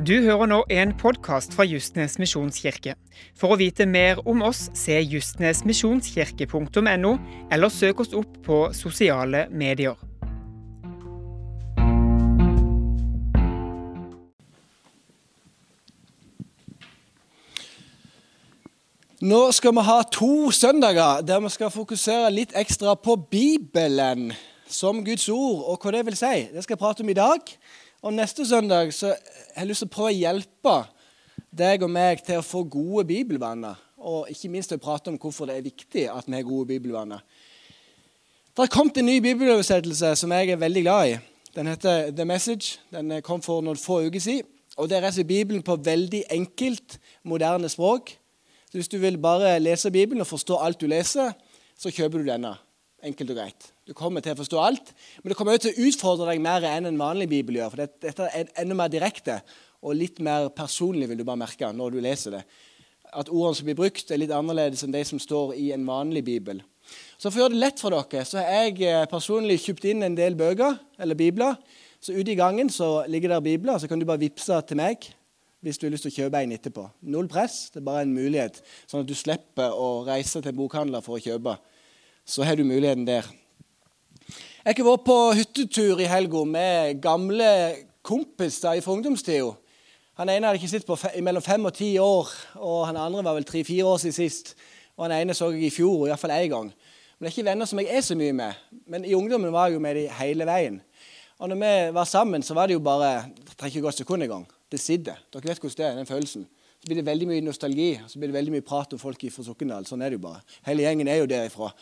Du hører nå en podkast fra Justnes misjonskirke. For å vite mer om oss, se justnesmisjonskirke.no, eller søk oss opp på sosiale medier. Nå skal vi ha to søndager der vi skal fokusere litt ekstra på Bibelen som Guds ord, og hva det vil si. Det skal jeg prate om i dag. Og Neste søndag så har jeg lyst til å prøve å hjelpe deg og meg til å få gode bibelvenner. Og ikke minst til å prate om hvorfor det er viktig at vi har gode bibelvenner. Det har kommet en ny bibeloversettelse som jeg er veldig glad i. Den heter The Message. Den kom for noen få uker siden. Og Der er Bibelen på veldig enkelt, moderne språk. Så Hvis du vil bare lese Bibelen og forstå alt du leser, så kjøper du denne. Enkelt og greit. Du kommer til å forstå alt, men det kommer til å utfordre deg mer enn en vanlig bibel gjør. For dette er enda mer direkte og litt mer personlig, vil du bare merke når du leser det. At ordene som blir brukt, er litt annerledes enn de som står i en vanlig bibel. Så For å gjøre det lett for dere, så har jeg eh, personlig kjøpt inn en del bøker, eller bibler. Så ute i gangen så ligger der bibler, så kan du bare vippse til meg hvis du har lyst til å kjøpe en etterpå. Null press, det er bare en mulighet, sånn at du slipper å reise til bokhandler for å kjøpe så har du muligheten der. Jeg har vært på hyttetur i helga med gamle kompiser fra ungdomstida. Han ene hadde ikke sett på mellom fem og ti år, og han andre var vel tre-fire år siden sist. Og han ene så jeg i fjor, iallfall én gang. Men det er ikke venner som jeg er så mye med. Men i ungdommen var jeg jo med de hele veien. Og når vi var sammen, så var det jo bare Det trenger ikke gå et sekund engang. Det sitter. Dere vet hvordan det er, den følelsen. Så blir det veldig mye nostalgi, så blir det veldig mye prat om folk fra Sokndal. Sånn er det jo bare. Hele gjengen er jo derifra.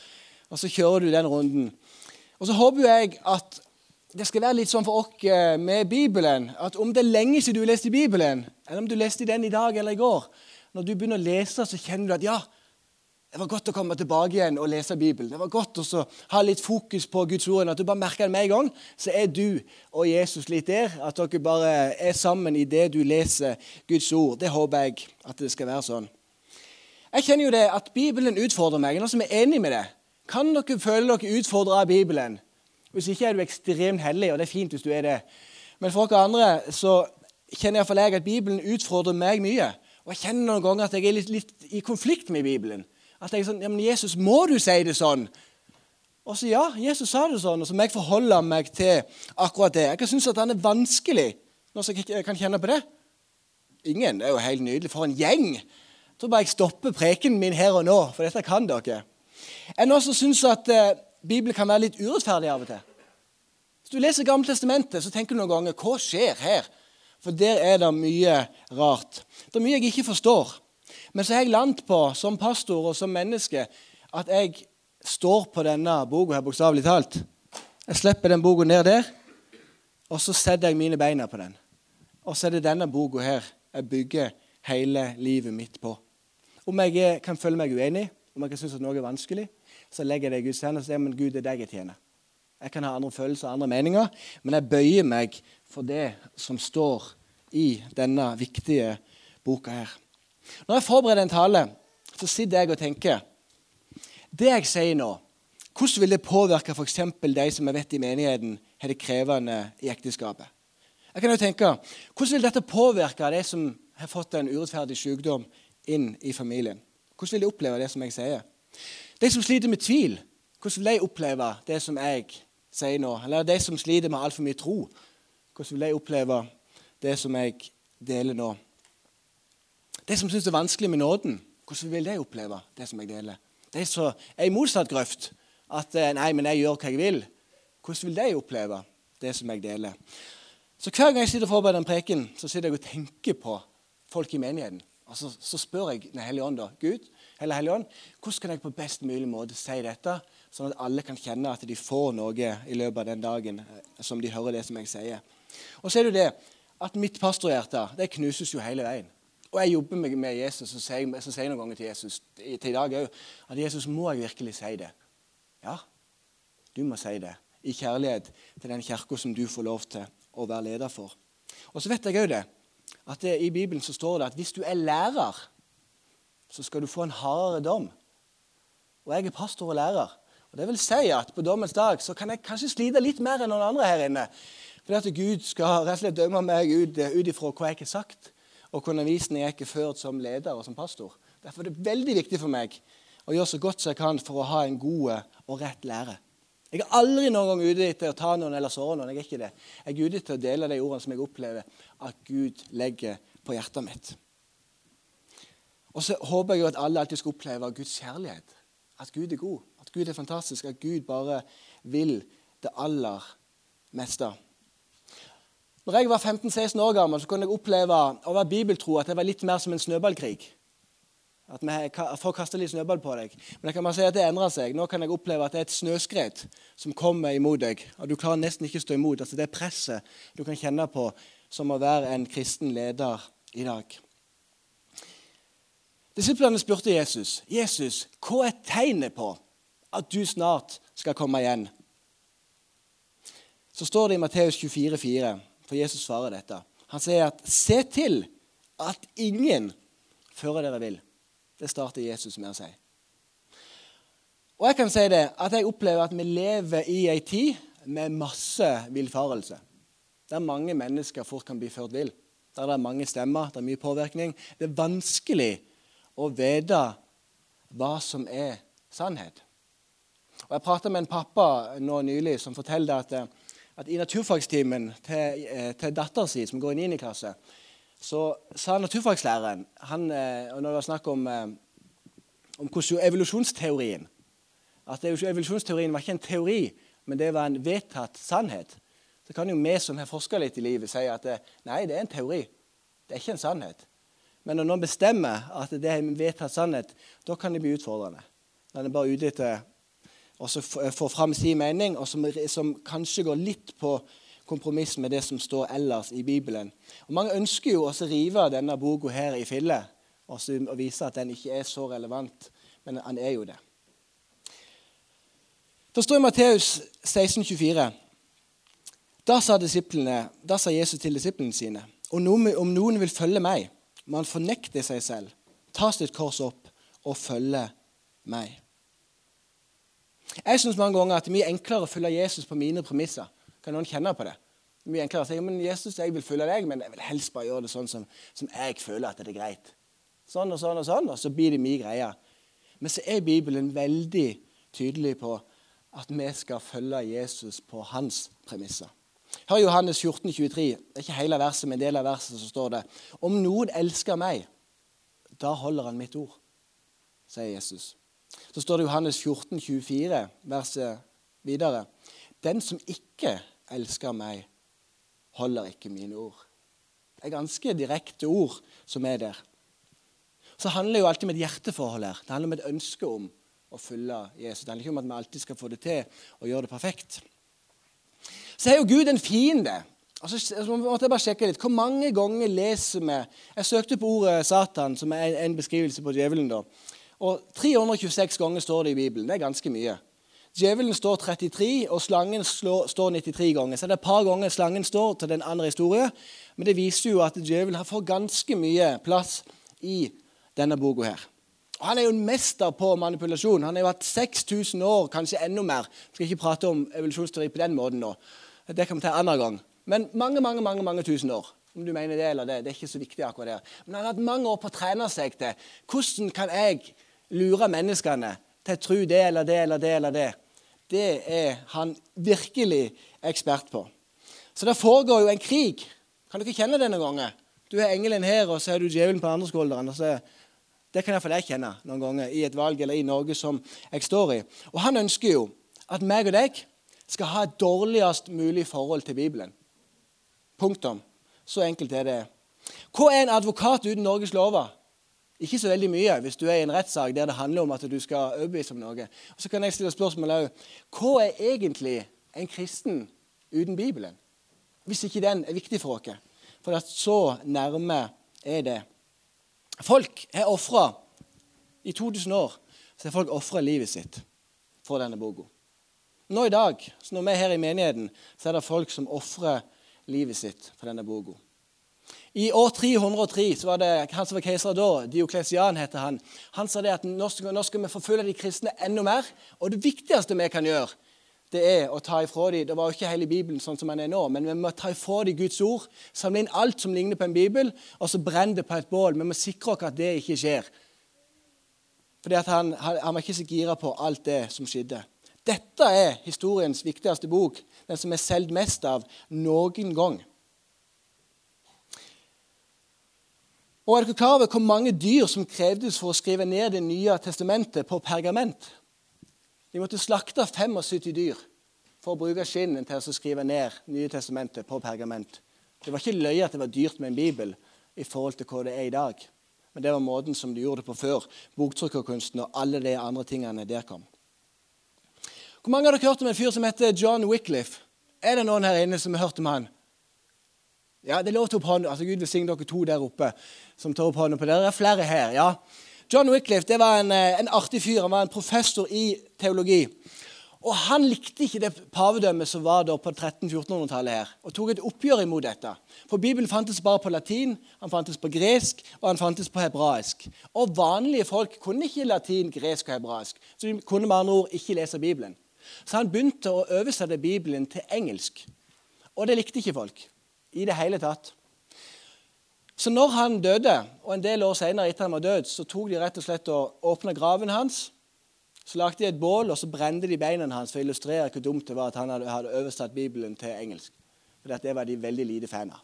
Og så kjører du den runden. Og så håper jeg at det skal være litt sånn for oss eh, med Bibelen at om det er lenge siden du leste Bibelen, eller om du leste den i dag eller i går, når du begynner å lese, så kjenner du at ja, det var godt å komme tilbake igjen og lese Bibelen. Det var godt å ha litt fokus på Guds ord. At du bare merker det med en gang, så er du og Jesus litt der. At dere bare er sammen i det du leser Guds ord. Det håper jeg at det skal være sånn. Jeg kjenner jo det at Bibelen utfordrer meg. Noen som er enig med det? Kan dere føle dere utfordra av Bibelen? Hvis ikke er du ekstremt hellig, og det er fint hvis du er det. Men for dere andre så kjenner iallfall jeg at Bibelen utfordrer meg mye. Og jeg kjenner noen ganger at jeg er litt, litt i konflikt med Bibelen. At jeg er sånn Ja, men Jesus, må du si det sånn? Og så ja, Jesus sa det sånn, og så må jeg forholde meg til akkurat det. Jeg kan synes at han er vanskelig. når jeg kan kjenne på det? Ingen. Det er jo helt nydelig. For en gjeng. Tror bare jeg stopper prekenen min her og nå, for dette kan dere. Det noen som syns at eh, Bibelen kan være litt urettferdig av og til? Hvis du leser Gamle Testamentet, så tenker du noen ganger hva skjer her? For der er det mye rart. Det er mye jeg ikke forstår. Men så har jeg landet på, som pastor og som menneske, at jeg står på denne boka her, bokstavelig talt. Jeg slipper den boka ned der, og så setter jeg mine beina på den. Og så er det denne boka her jeg bygger hele livet mitt på. Om jeg kan føle meg uenig, om jeg kan synes at noe er vanskelig, så legger jeg det i Guds hender og sier men Gud, det er deg jeg tjener. Jeg kan ha andre følelser og andre meninger, men jeg bøyer meg for det som står i denne viktige boka her. Når jeg forbereder en tale, så sitter jeg og tenker Det jeg sier nå, hvordan vil det påvirke f.eks. de som jeg vet i menigheten har det krevende i ekteskapet? Jeg kan jo tenke, Hvordan vil dette påvirke de som har fått en urettferdig sykdom inn i familien? Hvordan vil de oppleve det som jeg sier? De som sliter med tvil, hvordan vil de oppleve det som jeg sier nå? Eller de som sliter med altfor mye tro, hvordan vil de oppleve det som jeg deler nå? De som syns det er vanskelig med nåden, hvordan vil de oppleve det som jeg deler? De som er i motsatt grøft, at eh, nei, men jeg gjør hva jeg vil, hvordan vil de oppleve det som jeg deler? Så Hver gang jeg sitter og forbereder en preken, så sitter jeg og tenker på folk i menigheten. Og så, så spør jeg Den hellige ånd, da. Gud, eller Hellige ånd, hvordan kan jeg på best mulig måte si dette, sånn at alle kan kjenne at de får noe i løpet av den dagen eh, som de hører det som jeg sier. Og så er det det at mitt pastorhjerte det knuses jo hele veien. Og jeg jobber med, Jesus, og sier, så sier jeg noen ganger til Jesus til i dag òg at Jesus, må jeg virkelig si det? Ja, du må si det. I kjærlighet til den kirka som du får lov til å være leder for. Og så vet jeg òg det at det, i Bibelen så står det at hvis du er lærer, så skal du få en hardere dom. Og jeg er pastor og lærer. Og Det vil si at på dommens dag så kan jeg kanskje slite litt mer enn noen andre her inne. Fordi at Gud skal rett og slett dømme meg ut, ut ifra hva jeg ikke har sagt, og hvordan undervisning jeg ikke har ført som leder og som pastor. Derfor er det veldig viktig for meg å gjøre så godt som jeg kan for å ha en god og rett lære. Jeg er aldri noen gang ute etter å ta noen eller såre noen. Jeg er ikke det. Jeg er ute etter å dele de ordene som jeg opplever at Gud legger på hjertet mitt. Og så håper jeg jo at alle alltid skal oppleve Guds kjærlighet. At Gud er god, at Gud er fantastisk, at Gud bare vil det aller meste. Når jeg var 15-16 år gammel, så kunne jeg oppleve å være bibeltro at det var litt mer som en snøballkrig. At Folk kaster litt snøball på deg. Men jeg kan bare si at det endrer seg. Nå kan jeg oppleve at det er et snøskred som kommer imot deg. og Du klarer nesten ikke å stå imot. Altså Det presset du kan kjenne på som å være en kristen leder i dag. Disiplene spurte Jesus, 'Jesus, hva er tegnet på at du snart skal komme igjen?' Så står det i Matteus 24, 24, for Jesus svarer dette. Han sier at 'se til at ingen fører dere vil'. Det starter Jesus med å si. Og jeg kan si det, at jeg opplever at vi lever i ei tid med masse villfarelse. Der mange mennesker fort kan bli ført vill. Der det er mange stemmer, det er mye påvirkning. Det er vanskelig å vite hva som er sannhet. Og Jeg prata med en pappa nå nylig som forteller at, at i naturfagstimen til, eh, til datteren sin, som går i 9. klasse, så sa naturfagslæreren han, eh, og når det var snakk om, eh, om evolusjonsteorien At evolusjonsteorien var ikke en teori, men det var en vedtatt sannhet. Så kan jo vi som har forska litt i livet, si at eh, nei, det er en teori. Det er ikke en sannhet. Men når noen bestemmer at det er en vedtatt sannhet, da kan det bli utfordrende. Da er er bare ute etter å få fram sin mening, og som, som kanskje går litt på kompromiss med det som står ellers i Bibelen. Og Mange ønsker jo også å rive denne boka her i filler og, vise at den ikke er så relevant, men han er jo det. Det står i Matteus 16, 24. Da sa, da sa Jesus til disiplene sine noen, om noen vil følge meg, må fornekter seg selv, ta sitt kors opp og følge meg. Jeg syns mange ganger at det er mye enklere å følge Jesus på mine premisser kan noen kjenne på det? det er Mye enklere å si men Jesus, jeg vil følge deg, men jeg vil helst bare gjøre det sånn som, som jeg føler at det er greit. Sånn og sånn og sånn, og så blir det mye greier. Men så er Bibelen veldig tydelig på at vi skal følge Jesus på hans premisser. Hør Johannes 14, 23. Det er ikke hele verset, men en del av verset så står det Om noen elsker meg, da holder han mitt ord, sier Jesus. Så står det Johannes 14, 24, verset videre. Den som ikke elsker meg, holder ikke mine ord. Det er ganske direkte ord som er der. Så handler det jo alltid om et hjerteforhold her. Det handler om et ønske om å følge Jesus. Det handler ikke om at vi alltid skal få det til og gjøre det perfekt. Så er jo Gud en fiende. Og så måtte jeg bare sjekke litt. Hvor mange ganger leser vi Jeg søkte på ordet Satan, som er en beskrivelse på djevelen. da. Og 326 ganger står det i Bibelen. Det er ganske mye. Djevelen står 33, og slangen står 93 ganger. Så det er et par ganger slangen står til den andre historien. Men det viser jo at djevelen fått ganske mye plass i denne boka her. Og Han er jo en mester på manipulasjon. Han har jo hatt 6000 år, kanskje enda mer. Jeg skal ikke prate om evolusjonsteori på den måten nå. Det kan vi ta en annen gang. Men mange mange, mange, mange tusen år. Om du mener det eller det, det er ikke så viktig akkurat der. Men han har hatt mange år på å trene seg til hvordan kan jeg lure menneskene til å tro det eller det eller det eller det det er han virkelig ekspert på. Så det foregår jo en krig. Kan dere kjenne det noen ganger? Du er engelen her, og så er du djevelen på andre skulderen. Det kan iallfall jeg kjenne noen ganger i et valg eller i Norge som jeg står i. Og han ønsker jo at meg og deg skal ha et dårligst mulig forhold til Bibelen. Punktum. Så enkelt er det. Hva er en advokat uten Norges lover? Ikke så veldig mye hvis du er i en rettssak der det handler om at du skal overbevise om noe. Og Så kan jeg stille spørsmål òg. Hva er egentlig en kristen uten Bibelen? Hvis ikke den er viktig for oss. For at så nærme er det. Folk har ofra I 2000 år så har folk ofra livet sitt for denne boka. Nå i dag, så når vi er her i menigheten, så er det folk som ofrer livet sitt for denne boka. I år 303 så var det han som var keiser da, Dioklesian heter han. Han sa det at nå skal, nå skal vi forfølge de kristne enda mer. Og det viktigste vi kan gjøre, det er å ta ifra dem Det var jo ikke hele Bibelen sånn som den er nå, men vi må ta ifra dem Guds ord, samle inn alt som ligner på en bibel, og så brenne det på et bål. Vi må sikre oss at det ikke skjer. Fordi han, han, var ikke så gira på alt det som skjedde. Dette er historiens viktigste bok, den som er solgt mest av noen gang. Og er dere klar over hvor mange dyr som krevdes for å skrive ned Det nye testamentet på pergament? De måtte slakte 75 dyr for å bruke skinnen til å skrive ned Nye testamentet på pergament. Det var ikke løye at det var dyrt med en bibel i forhold til hva det er i dag. Men det var måten som de gjorde det på før. Boktrykkerkunsten og alle de andre tingene der kom. Hvor mange har dere hørt om en fyr som heter John Wycliffe? Er det noen her inne som har hørt om han? Ja, det lov til opp hånden. Altså, Gud velsigne dere to der oppe som tar opp hånden på dere. Det er flere her. ja. John Wycliffe det var en, eh, en artig fyr. Han var en professor i teologi. Og Han likte ikke det pavedømmet som var da på 1300-1400-tallet, her, og tok et oppgjør imot dette. For Bibelen fantes bare på latin, han fantes på gresk og han fantes på hebraisk. Og Vanlige folk kunne ikke latin, gresk og hebraisk, så de kunne med andre ord ikke lese Bibelen. Så han begynte å oversette Bibelen til engelsk. Og det likte ikke folk i det hele tatt. Så når han døde, og en del år senere etter han var død, så tok de rett og slett og åpna graven hans. Så lagde de et bål, og så brente de beina hans for å illustrere hvor dumt det var at han hadde, oversatt Bibelen til engelsk. For det var de veldig lite fan av.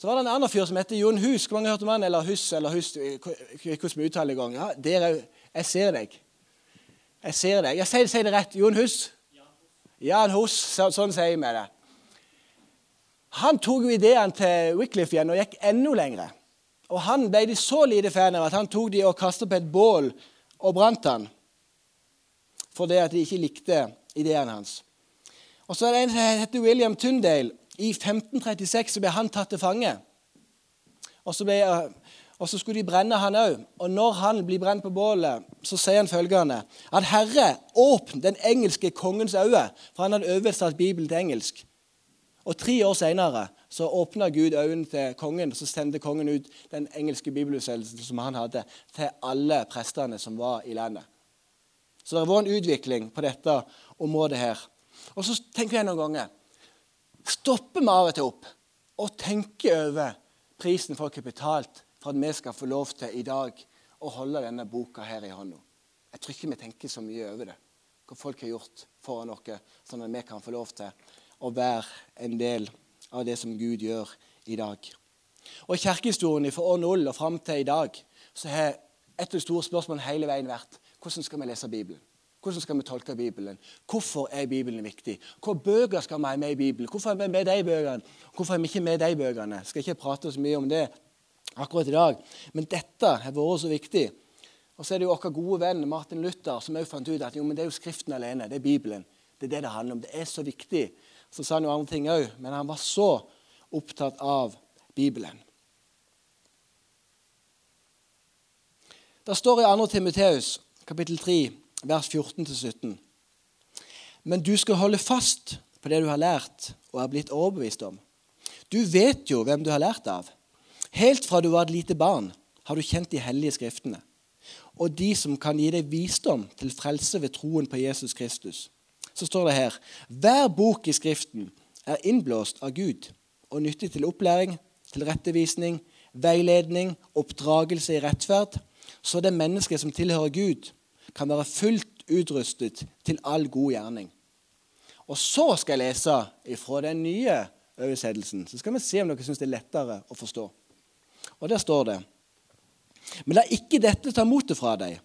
Så var det en annen fyr som heter Jon Hus. Hvor mange har hørt om han? Eller Hus, eller Hus, hvordan vi uttaler det i gang. Ja, dere, jeg ser deg. Jeg ser det. Jeg sier, sier det rett. Jon Hus? Jan Hus. Så, sånn sier vi det. Han tok jo ideene til Wycliffe igjen og gikk enda lenger. Og Han ble de så lite fan av at han tok de og kastet på et bål og brant han. Fordi at de ikke likte ideene hans. Og så er det en som heter William Tundale. I 1536 så ble han tatt til fange. Og så, ble, og så skulle de brenne han òg. Og når han blir brent på bålet, så sier han følgende at Herre, åpn den engelske kongens øyne, for han hadde oversatt Bibelen til engelsk. Og Tre år senere så åpna Gud øynene til kongen, og så sendte kongen ut den engelske bibelutsendelsen som han hadde, til alle prestene som var i landet. Så det har vært en utvikling på dette området her. Og så tenker jeg noen ganger Stopper vi av og til opp og tenker over prisen folk har betalt for at vi skal få lov til i dag å holde denne boka her i hånda? Jeg tror ikke vi tenker så mye over det. Hva folk har gjort foran oss, sånn at vi kan få lov til å være en del av det som Gud gjør i dag. Og I kirkehistorien fra år null og fram til i dag så har et av de store spørsmålene hele veien vært hvordan skal vi lese Bibelen? Hvordan skal vi tolke Bibelen? Hvorfor er Bibelen viktig? Hvor bøker skal vi ha med i Bibelen? Hvorfor er vi med de bøkene? Hvorfor er vi ikke med de bøkene? Skal ikke prate så mye om det akkurat i dag, men dette har vært så viktig. Og så er det jo vår gode venn Martin Luther som også fant ut at jo, det er jo Skriften alene. Det er Bibelen. Det er det det handler om. Det er så viktig så sa han jo andre ting òg, men han var så opptatt av Bibelen. Det står i 2. Timoteus kapittel 3, vers 14-17. Men du skal holde fast på det du har lært og er blitt overbevist om. Du vet jo hvem du har lært av. Helt fra du var et lite barn, har du kjent de hellige skriftene, og de som kan gi deg visdom til frelse ved troen på Jesus Kristus så står det her Hver bok i Skriften er innblåst av Gud og nyttig til opplæring, tilrettevisning, veiledning, oppdragelse i rettferd, så det mennesket som tilhører Gud, kan være fullt utrustet til all god gjerning. Og så skal jeg lese ifra den nye oversettelsen. Så skal vi se om dere syns det er lettere å forstå. Og der står det Men la ikke dette ta motet fra deg.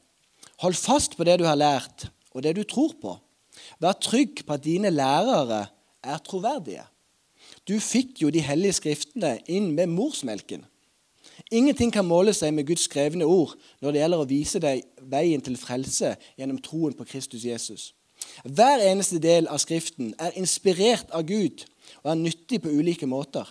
Hold fast på det du har lært, og det du tror på. Vær trygg på at dine lærere er troverdige. Du fikk jo de hellige skriftene inn med morsmelken. Ingenting kan måle seg med Guds skrevne ord når det gjelder å vise deg veien til frelse gjennom troen på Kristus Jesus. Hver eneste del av Skriften er inspirert av Gud og er nyttig på ulike måter.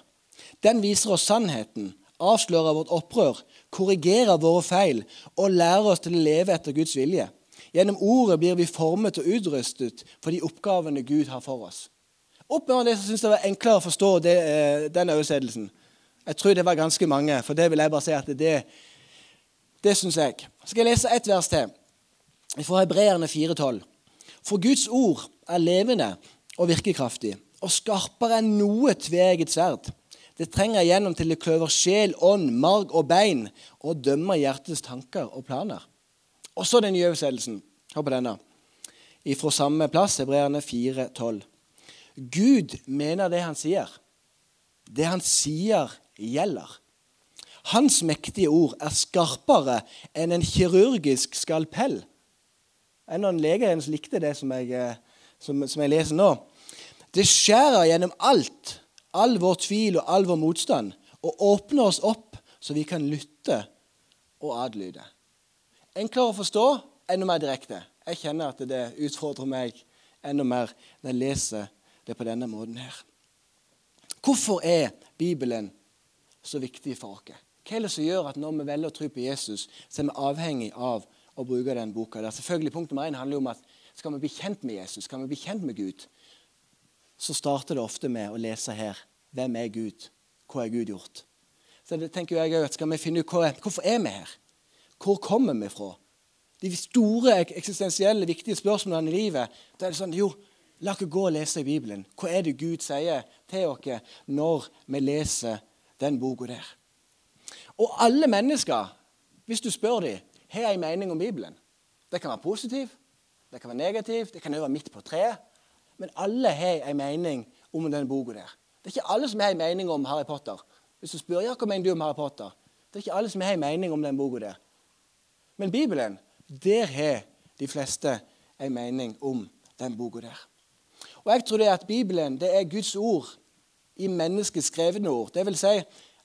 Den viser oss sannheten, avslører vårt opprør, korrigerer våre feil og lærer oss til å leve etter Guds vilje. Gjennom ordet blir vi formet og utrustet for de oppgavene Gud har for oss. Opp det som syns det var enklere å forstå det, eh, den oversettelsen. Jeg tror det var ganske mange, for det vil jeg bare si at det, det syns jeg. Så skal jeg lese ett vers til fra Hebreerne 4,12. For Guds ord er levende og virkekraftig, og skarpere enn noe tveegget sverd. Det trenger igjennom til det kløver sjel, ånd, marg og bein, og dømmer hjertets tanker og planer. Og så den nye oversettelsen. Hør på denne. Fra samme plass, Hebreerne 4,12. Gud mener det han sier. Det han sier, gjelder. Hans mektige ord er skarpere enn en kirurgisk skalpell. En av som likte det som jeg, eh, som, som jeg leser nå? Det skjærer gjennom alt, all vår tvil og all vår motstand, og åpner oss opp så vi kan lytte og adlyde. Enklere å forstå, enda mer direkte. Jeg kjenner at det utfordrer meg enda mer når jeg leser det på denne måten her. Hvorfor er Bibelen så viktig for oss? Hva er det som gjør at når vi velger å tro på Jesus, så er vi avhengig av å bruke den boka? Der. Selvfølgelig, Punkt nummer én handler om at skal vi bli kjent med Jesus, skal vi bli kjent med Gud, så starter det ofte med å lese her hvem er Gud? Hva har Gud gjort? Så det tenker jeg at Skal vi finne ut hvorfor er vi her? Hvor kommer vi fra? De store, eksistensielle, viktige spørsmålene i livet. Da er det sånn Jo, la oss gå og lese i Bibelen. Hva er det Gud sier til oss når vi leser den boka der? Og alle mennesker, hvis du spør dem, har en mening om Bibelen. Det kan være positiv, det kan være negativ, det kan være midt på treet. Men alle har en mening om den boka der. Det er ikke alle som har en mening om Harry Potter. Hvis du spør ja, mener du om Harry Potter, det er ikke alle som har en mening om den boka der. Men Bibelen, der har de fleste en mening om den boka der. Og jeg tror det at Bibelen det er Guds ord i menneskets skrevne ord. Det vil si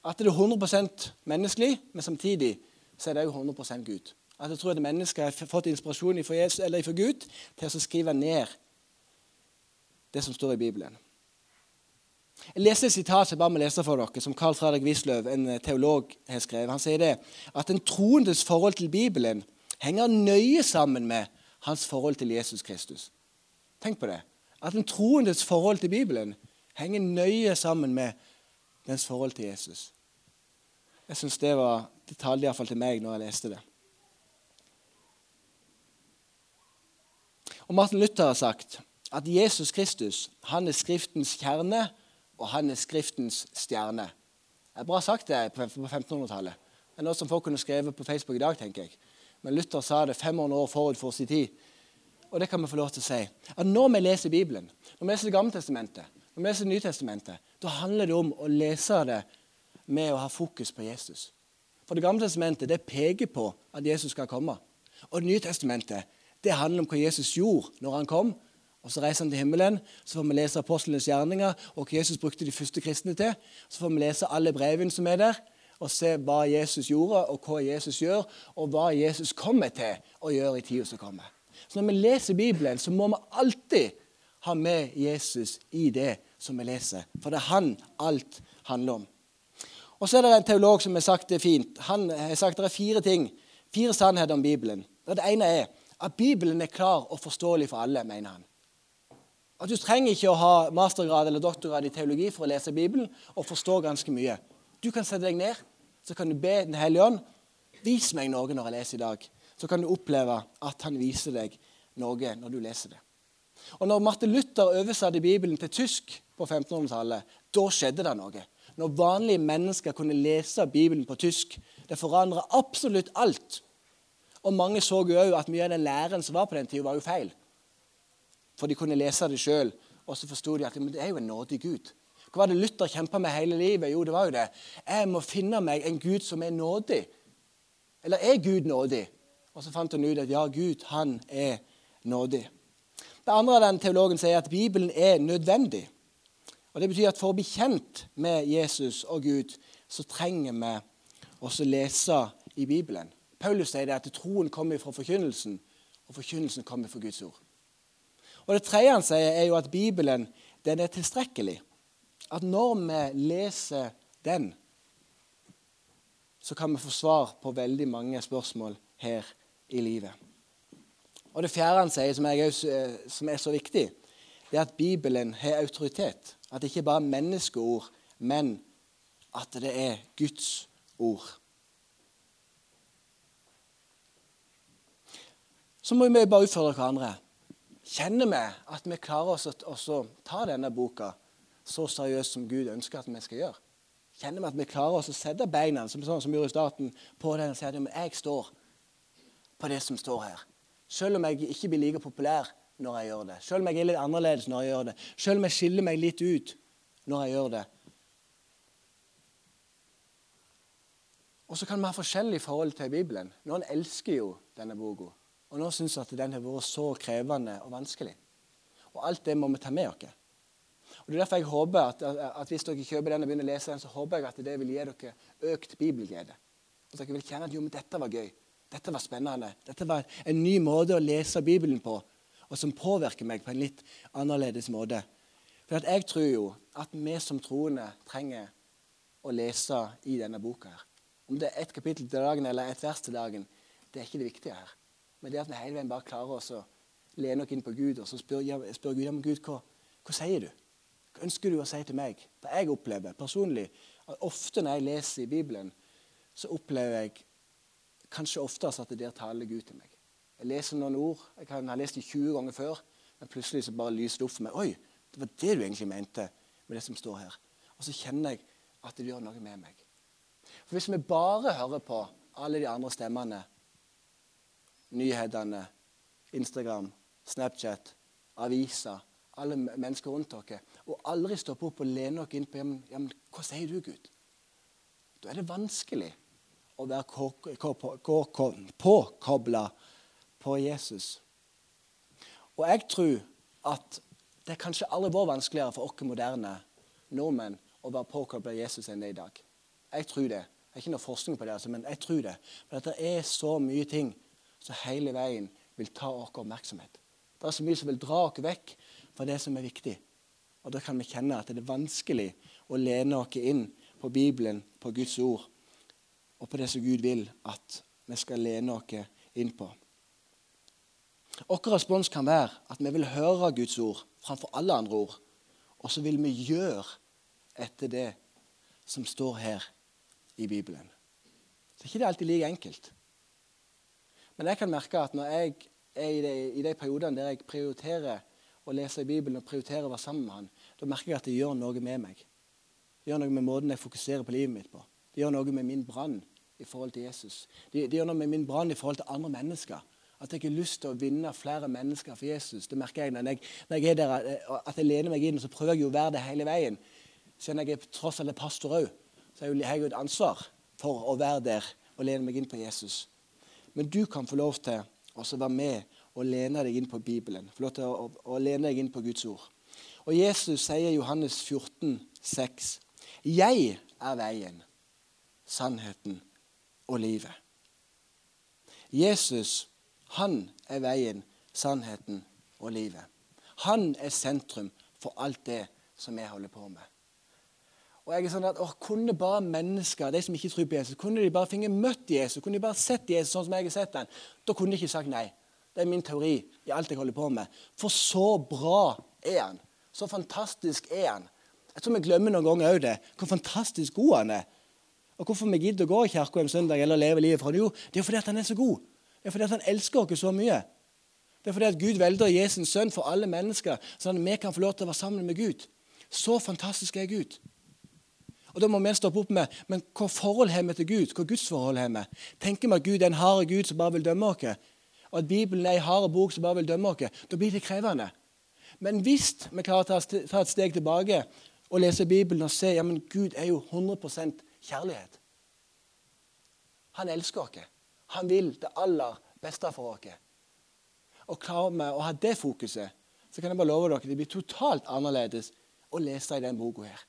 at det er 100% menneskelig, men samtidig så er det òg 100% Gud. At jeg tror at mennesket har fått inspirasjon fra Gud til å skrive ned det som står i Bibelen. Jeg leste et sitat som jeg bare må lese for dere, som Carl Fredrik Wisløw, en eh, teolog, har skrevet. Han sier det, at en troendes forhold til Bibelen henger nøye sammen med hans forhold til Jesus Kristus. Tenk på det. At en troendes forhold til Bibelen henger nøye sammen med dens forhold til Jesus. Jeg syns det var Det talte iallfall til meg når jeg leste det. Og Martin Luther har sagt at Jesus Kristus han er Skriftens kjerne, og han er Skriftens stjerne. Det er bra sagt det på 1500-tallet. Det er noe som folk kunne skrevet på Facebook i dag, tenker jeg. Men Luther sa det 500 år forut for sin tid. Og det kan vi få lov til å si. At når vi leser Bibelen, når vi leser Det gamle testamentet, når vi leser Nytestamentet, da handler det om å lese det med å ha fokus på Jesus. For Det gamle testamentet det peker på at Jesus skal komme. Og Det nye testamentet det handler om hva Jesus gjorde når han kom, og Så reiser han til himmelen. Så får vi lese apostlenes gjerninger og hva Jesus brukte de første kristne til. Så får vi lese alle brevene som er der, og se hva Jesus gjorde, og hva Jesus gjør, og hva Jesus kommer til å gjøre i tida som kommer. Så når vi leser Bibelen, så må vi alltid ha med Jesus i det som vi leser. For det er han alt handler om. Og så er det en teolog som har sagt det fint. Han har sagt det er fire ting, fire sannheter om Bibelen. Og Det ene er at Bibelen er klar og forståelig for alle, mener han. At Du trenger ikke å ha mastergrad eller doktorgrad i teologi for å lese Bibelen og forstå ganske mye. Du kan sette deg ned, så kan du be Den hellige ånd. Vis meg noe når jeg leser i dag. Så kan du oppleve at han viser deg noe når du leser det. Og når Martin Luther oversatte Bibelen til tysk på 1500-tallet, da skjedde det noe. Når vanlige mennesker kunne lese Bibelen på tysk, det forandra absolutt alt. Og mange så òg at mye av den læren som var på den tida, var jo feil. For de kunne lese det sjøl, og så forsto de at det er jo en nådig Gud. Hva var det Luther kjempa med hele livet? Jo, det var jo det. Jeg må finne meg en Gud som er nådig. Eller er Gud nådig? Og så fant han ut at ja, Gud, han er nådig. Det andre den teologen sier, at Bibelen er nødvendig. Og Det betyr at for å bli kjent med Jesus og Gud, så trenger vi også lese i Bibelen. Paulus sier det at troen kommer fra forkynnelsen, og forkynnelsen kommer fra Guds ord. Og Det tredje han sier, er jo at Bibelen den er tilstrekkelig. At når vi leser den, så kan vi få svar på veldig mange spørsmål her i livet. Og Det fjerde han sier, som er, som er så viktig, det er at Bibelen har autoritet. At det ikke bare er menneskeord, men at det er Guds ord. Så må vi bare utfordre hverandre. Kjenner vi at vi klarer oss å ta denne boka så seriøst som Gud ønsker at vi skal gjøre? Kjenner vi at vi klarer oss å sette beina som, sånn, som gjorde i starten, på den og si at jeg står på det som står her. Selv om jeg ikke blir like populær når jeg gjør det. Selv om jeg er litt annerledes når jeg gjør det. Selv om jeg skiller meg litt ut når jeg gjør det. Og så kan vi ha forskjellig forhold til Bibelen. Noen elsker jo denne boka. Og nå syns at den har vært så krevende og vanskelig. Og alt det må vi ta med oss. Og det er derfor jeg håper at, at, Hvis dere kjøper den og begynner å lese den, så håper jeg at det vil gi dere økt bibelglede. At dere vil kjenne at jo, men dette var gøy. Dette var spennende. Dette var en ny måte å lese Bibelen på, og som påvirker meg på en litt annerledes måte. For jeg tror jo at vi som troende trenger å lese i denne boka. her. Om det er ett kapittel til dagen eller et vers til dagen, det er ikke det viktige her. Men det at vi hele veien bare klarer oss å lene oss inn på Gud og så spør, spør Gud om Gud, hva, hva sier du? Hva ønsker du å si til meg? For jeg opplever personlig at ofte når jeg leser i Bibelen, så opplever jeg kanskje oftest at det der taler Gud til meg. Jeg leser noen ord. Jeg kan ha lest dem 20 ganger før, men plutselig så bare lyser det opp for meg. Oi, det var det du egentlig mente med det som står her. Og så kjenner jeg at det gjør noe med meg. For Hvis vi bare hører på alle de andre stemmene, nyhetene, Instagram, Snapchat, aviser alle mennesker rundt dere, og aldri stoppe opp og lene dere inn på ja, men, hva sier du, Gud? Da er det vanskelig å være påkobla på Jesus. Og jeg tror at det er kanskje aldri vært vanskeligere for oss moderne nordmenn å være påkobla Jesus enn det i dag. Jeg tror det. Det er ikke noe forskning på det, altså, men jeg tror det. For det er så mye ting som hele veien vil ta vår oppmerksomhet. Det er så mye som vil dra oss vekk fra det som er viktig. Og Da kan vi kjenne at det er vanskelig å lene oss inn på Bibelen, på Guds ord, og på det som Gud vil at vi skal lene oss inn på. Vår respons kan være at vi vil høre Guds ord framfor alle andre ord. Og så vil vi gjøre etter det som står her i Bibelen. Så er ikke det alltid like enkelt. Men jeg kan merke at når jeg er i de, i de periodene der jeg prioriterer å lese i Bibelen og prioriterer å være sammen med han, da merker jeg at det gjør noe med meg. Det gjør noe med måten jeg fokuserer på livet mitt på. Det gjør noe med min brann i forhold til Jesus. Det, det gjør noe med min brann i forhold til andre mennesker. At jeg har lyst til å vinne flere mennesker for Jesus. Det merker jeg når jeg, når jeg er der, eh, at jeg lener meg inn, så prøver jeg jo å være det hele veien. Siden jeg er tross alt pastor òg, så har jeg jo et ansvar for å være der og lene meg inn på Jesus. Men du kan få lov til å være med og lene deg inn på Bibelen. Få lov til å, å, lene deg inn på Guds ord. Og Jesus sier i Johannes 14, 6, Jeg er veien, sannheten og livet. Jesus, han er veien, sannheten og livet. Han er sentrum for alt det som jeg holder på med. Og jeg er sånn at, å, Kunne bare mennesker de som ikke tror på Jesus, kunne de bare finne møtt Jesus, kunne de bare sett Jesus sånn som jeg har sett den, da kunne de ikke sagt nei. Det er min teori i alt jeg holder på med. For så bra er han. Så fantastisk er han. Jeg tror vi glemmer noen ganger òg det. Hvor fantastisk god han er. Og Hvorfor vi gidder å gå i kirka en søndag eller leve livet fra det? Jo, det er fordi han er så god. Det er fordi han elsker oss så mye. Det er fordi at Gud velger å gi sin sønn for alle mennesker, sånn at vi kan få lov til å være sammen med Gud. Så fantastisk er Gud. Og Da må vi stoppe opp med men hva forhold har vi til Gud? Hva Guds forhold har vi? Tenker vi at Gud er en hard Gud som bare vil dømme oss? og at Bibelen er en hard bok som bare vil dømme oss, da blir det krevende. Men hvis vi klarer å ta et steg tilbake og lese Bibelen og se ja, men Gud er jo 100% kjærlighet Han elsker oss. Han vil det aller beste for oss. Og klarer vi å ha det fokuset, så kan jeg bare love dere det blir totalt annerledes å lese i den boka her.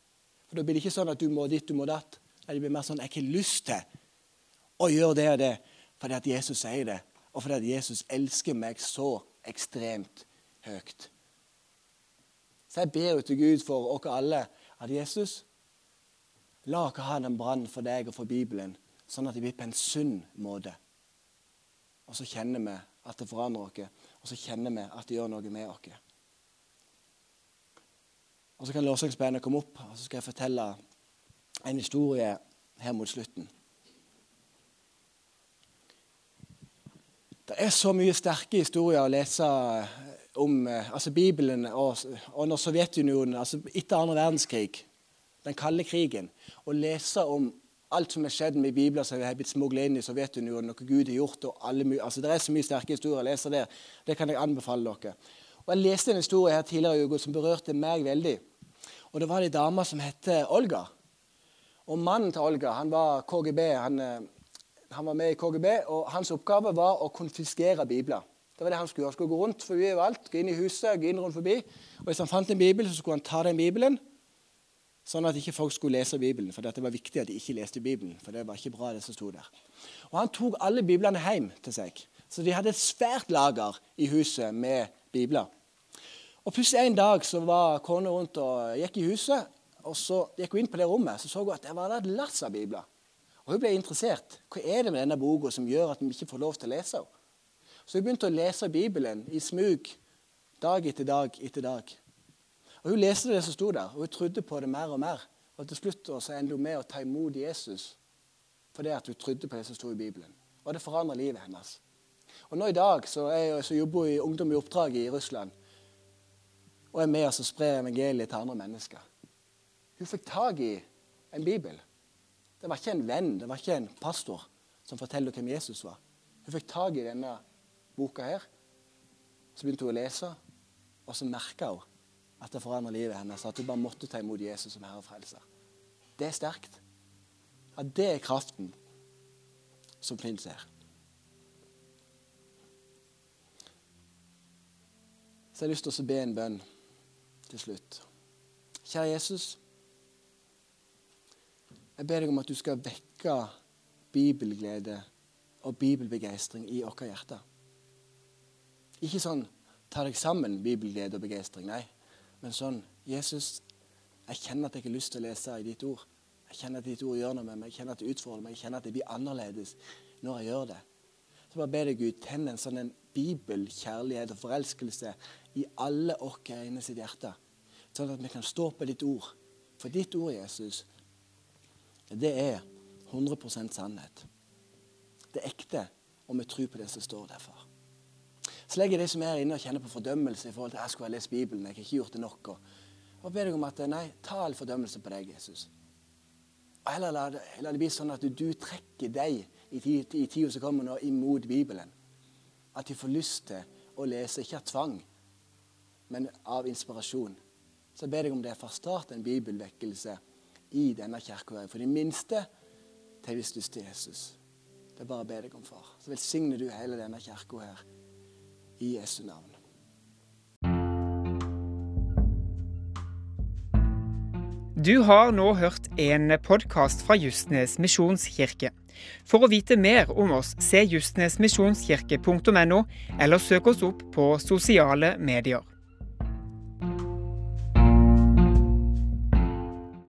For Da blir det ikke sånn at du må ditt, du må datt. Nei, det blir mer sånn jeg har ikke lyst til å gjøre det og det fordi at Jesus sier det, og fordi at Jesus elsker meg så ekstremt høyt. Så jeg ber til Gud for oss alle at Jesus La oss ha den brannen for deg og for Bibelen, sånn at det blir på en sunn måte. Og så kjenner vi at det forandrer oss, og så kjenner vi at det gjør noe med oss. Og Så kan lovsangsbandet komme opp, og så skal jeg fortelle en historie her mot slutten. Det er så mye sterke historier å lese om eh, altså Bibelen og, og når Sovjetunionen altså Etter andre verdenskrig, den kalde krigen, og lese om alt som har skjedd med Bibelen som har blitt smuglet inn i Sovjetunionen, hva Gud har gjort. og alle, altså Det er så mye sterke historier å lese der. Det kan jeg anbefale dere. Og Jeg leste en historie her tidligere i uka som berørte meg veldig. Og Det var ei dame som het Olga. Og Mannen til Olga han var KGB. Han, eh, han, var med i KGB, og hans oppgave var å konfiskere bibler. Det var det Han skulle gjøre. Han skulle gå rundt forbi alt, gå inn i huset, gå inn rundt forbi. Og Hvis han fant en bibel, så skulle han ta den bibelen Sånn at ikke folk skulle lese Bibelen, for det var viktig at de ikke leste Bibelen. for det var ikke bra det som stod der. Og Han tok alle biblene hjem til seg. Så de hadde et svært lager i huset med bibler. Og Plutselig en dag så var kona rundt og gikk i huset. og Så gikk hun inn på det rommet så så hun at det var et lass av bibler. Og Hun ble interessert. Hva er det med denne boka som gjør at vi ikke får lov til å lese henne? Så hun begynte å lese Bibelen i smug dag etter dag etter dag. Og Hun leste det som sto der, og hun trodde på det mer og mer. Og Til slutt så endte hun med å ta imot Jesus fordi at hun trodde på det som sto i Bibelen. Og det forandra livet hennes. Og Nå i dag så, jeg, så jobber hun i Ungdom i oppdrag i Russland og er med oss og sprer evangeliet til andre mennesker. Hun fikk tak i en bibel. Det var ikke en venn, det var ikke en pastor som forteller hvem Jesus var. Hun fikk tak i denne boka her. Så begynte hun å lese, og så merka hun at det forandret livet hennes. At hun bare måtte ta imot Jesus som herre og frelser. Det er sterkt. At det er kraften som finnes her. Så jeg har lyst til å be en bønn til slutt. Kjære Jesus. Jeg ber deg om at du skal vekke bibelglede og bibelbegeistring i våre hjerter. Ikke sånn ta deg sammen, bibelglede og begeistring. Nei. Men sånn Jesus, jeg kjenner at jeg har lyst til å lese i ditt ord. Jeg kjenner at ditt ord gjør noe med meg. Jeg kjenner at det utfordrer meg. Jeg kjenner at det blir annerledes når jeg gjør det. Så bare ber deg Gud, tenn en sånn en bibelkjærlighet og forelskelse i alle våre øyne sitt hjerte. Sånn at vi kan stå på ditt ord. For ditt ord, Jesus, det er 100% sannhet. Det er ekte, og vi tror på det som står der, far. Så legger jeg de som er inne og kjenner på fordømmelse i forhold til jeg skulle ha lest Bibelen, jeg har ikke gjort det nok. Og, og ber deg om at nei, ta all fordømmelse på deg, Jesus. Og heller la det, la det bli sånn at du, du trekker deg i tida som kommer nå, imot Bibelen. At de får lyst til å lese, ikke av tvang, men av inspirasjon. Så jeg ber deg om det fra start en bibelvekkelse i denne kirka. For de minste til hvis største Jesus. Det er bare å be deg om, far. Så velsigner du hele denne kirka her i Jesu navn. Du har nå hørt en podkast fra Justnes misjonskirke. For å vite mer om oss, se justnesmisjonskirke.no, eller søk oss opp på sosiale medier.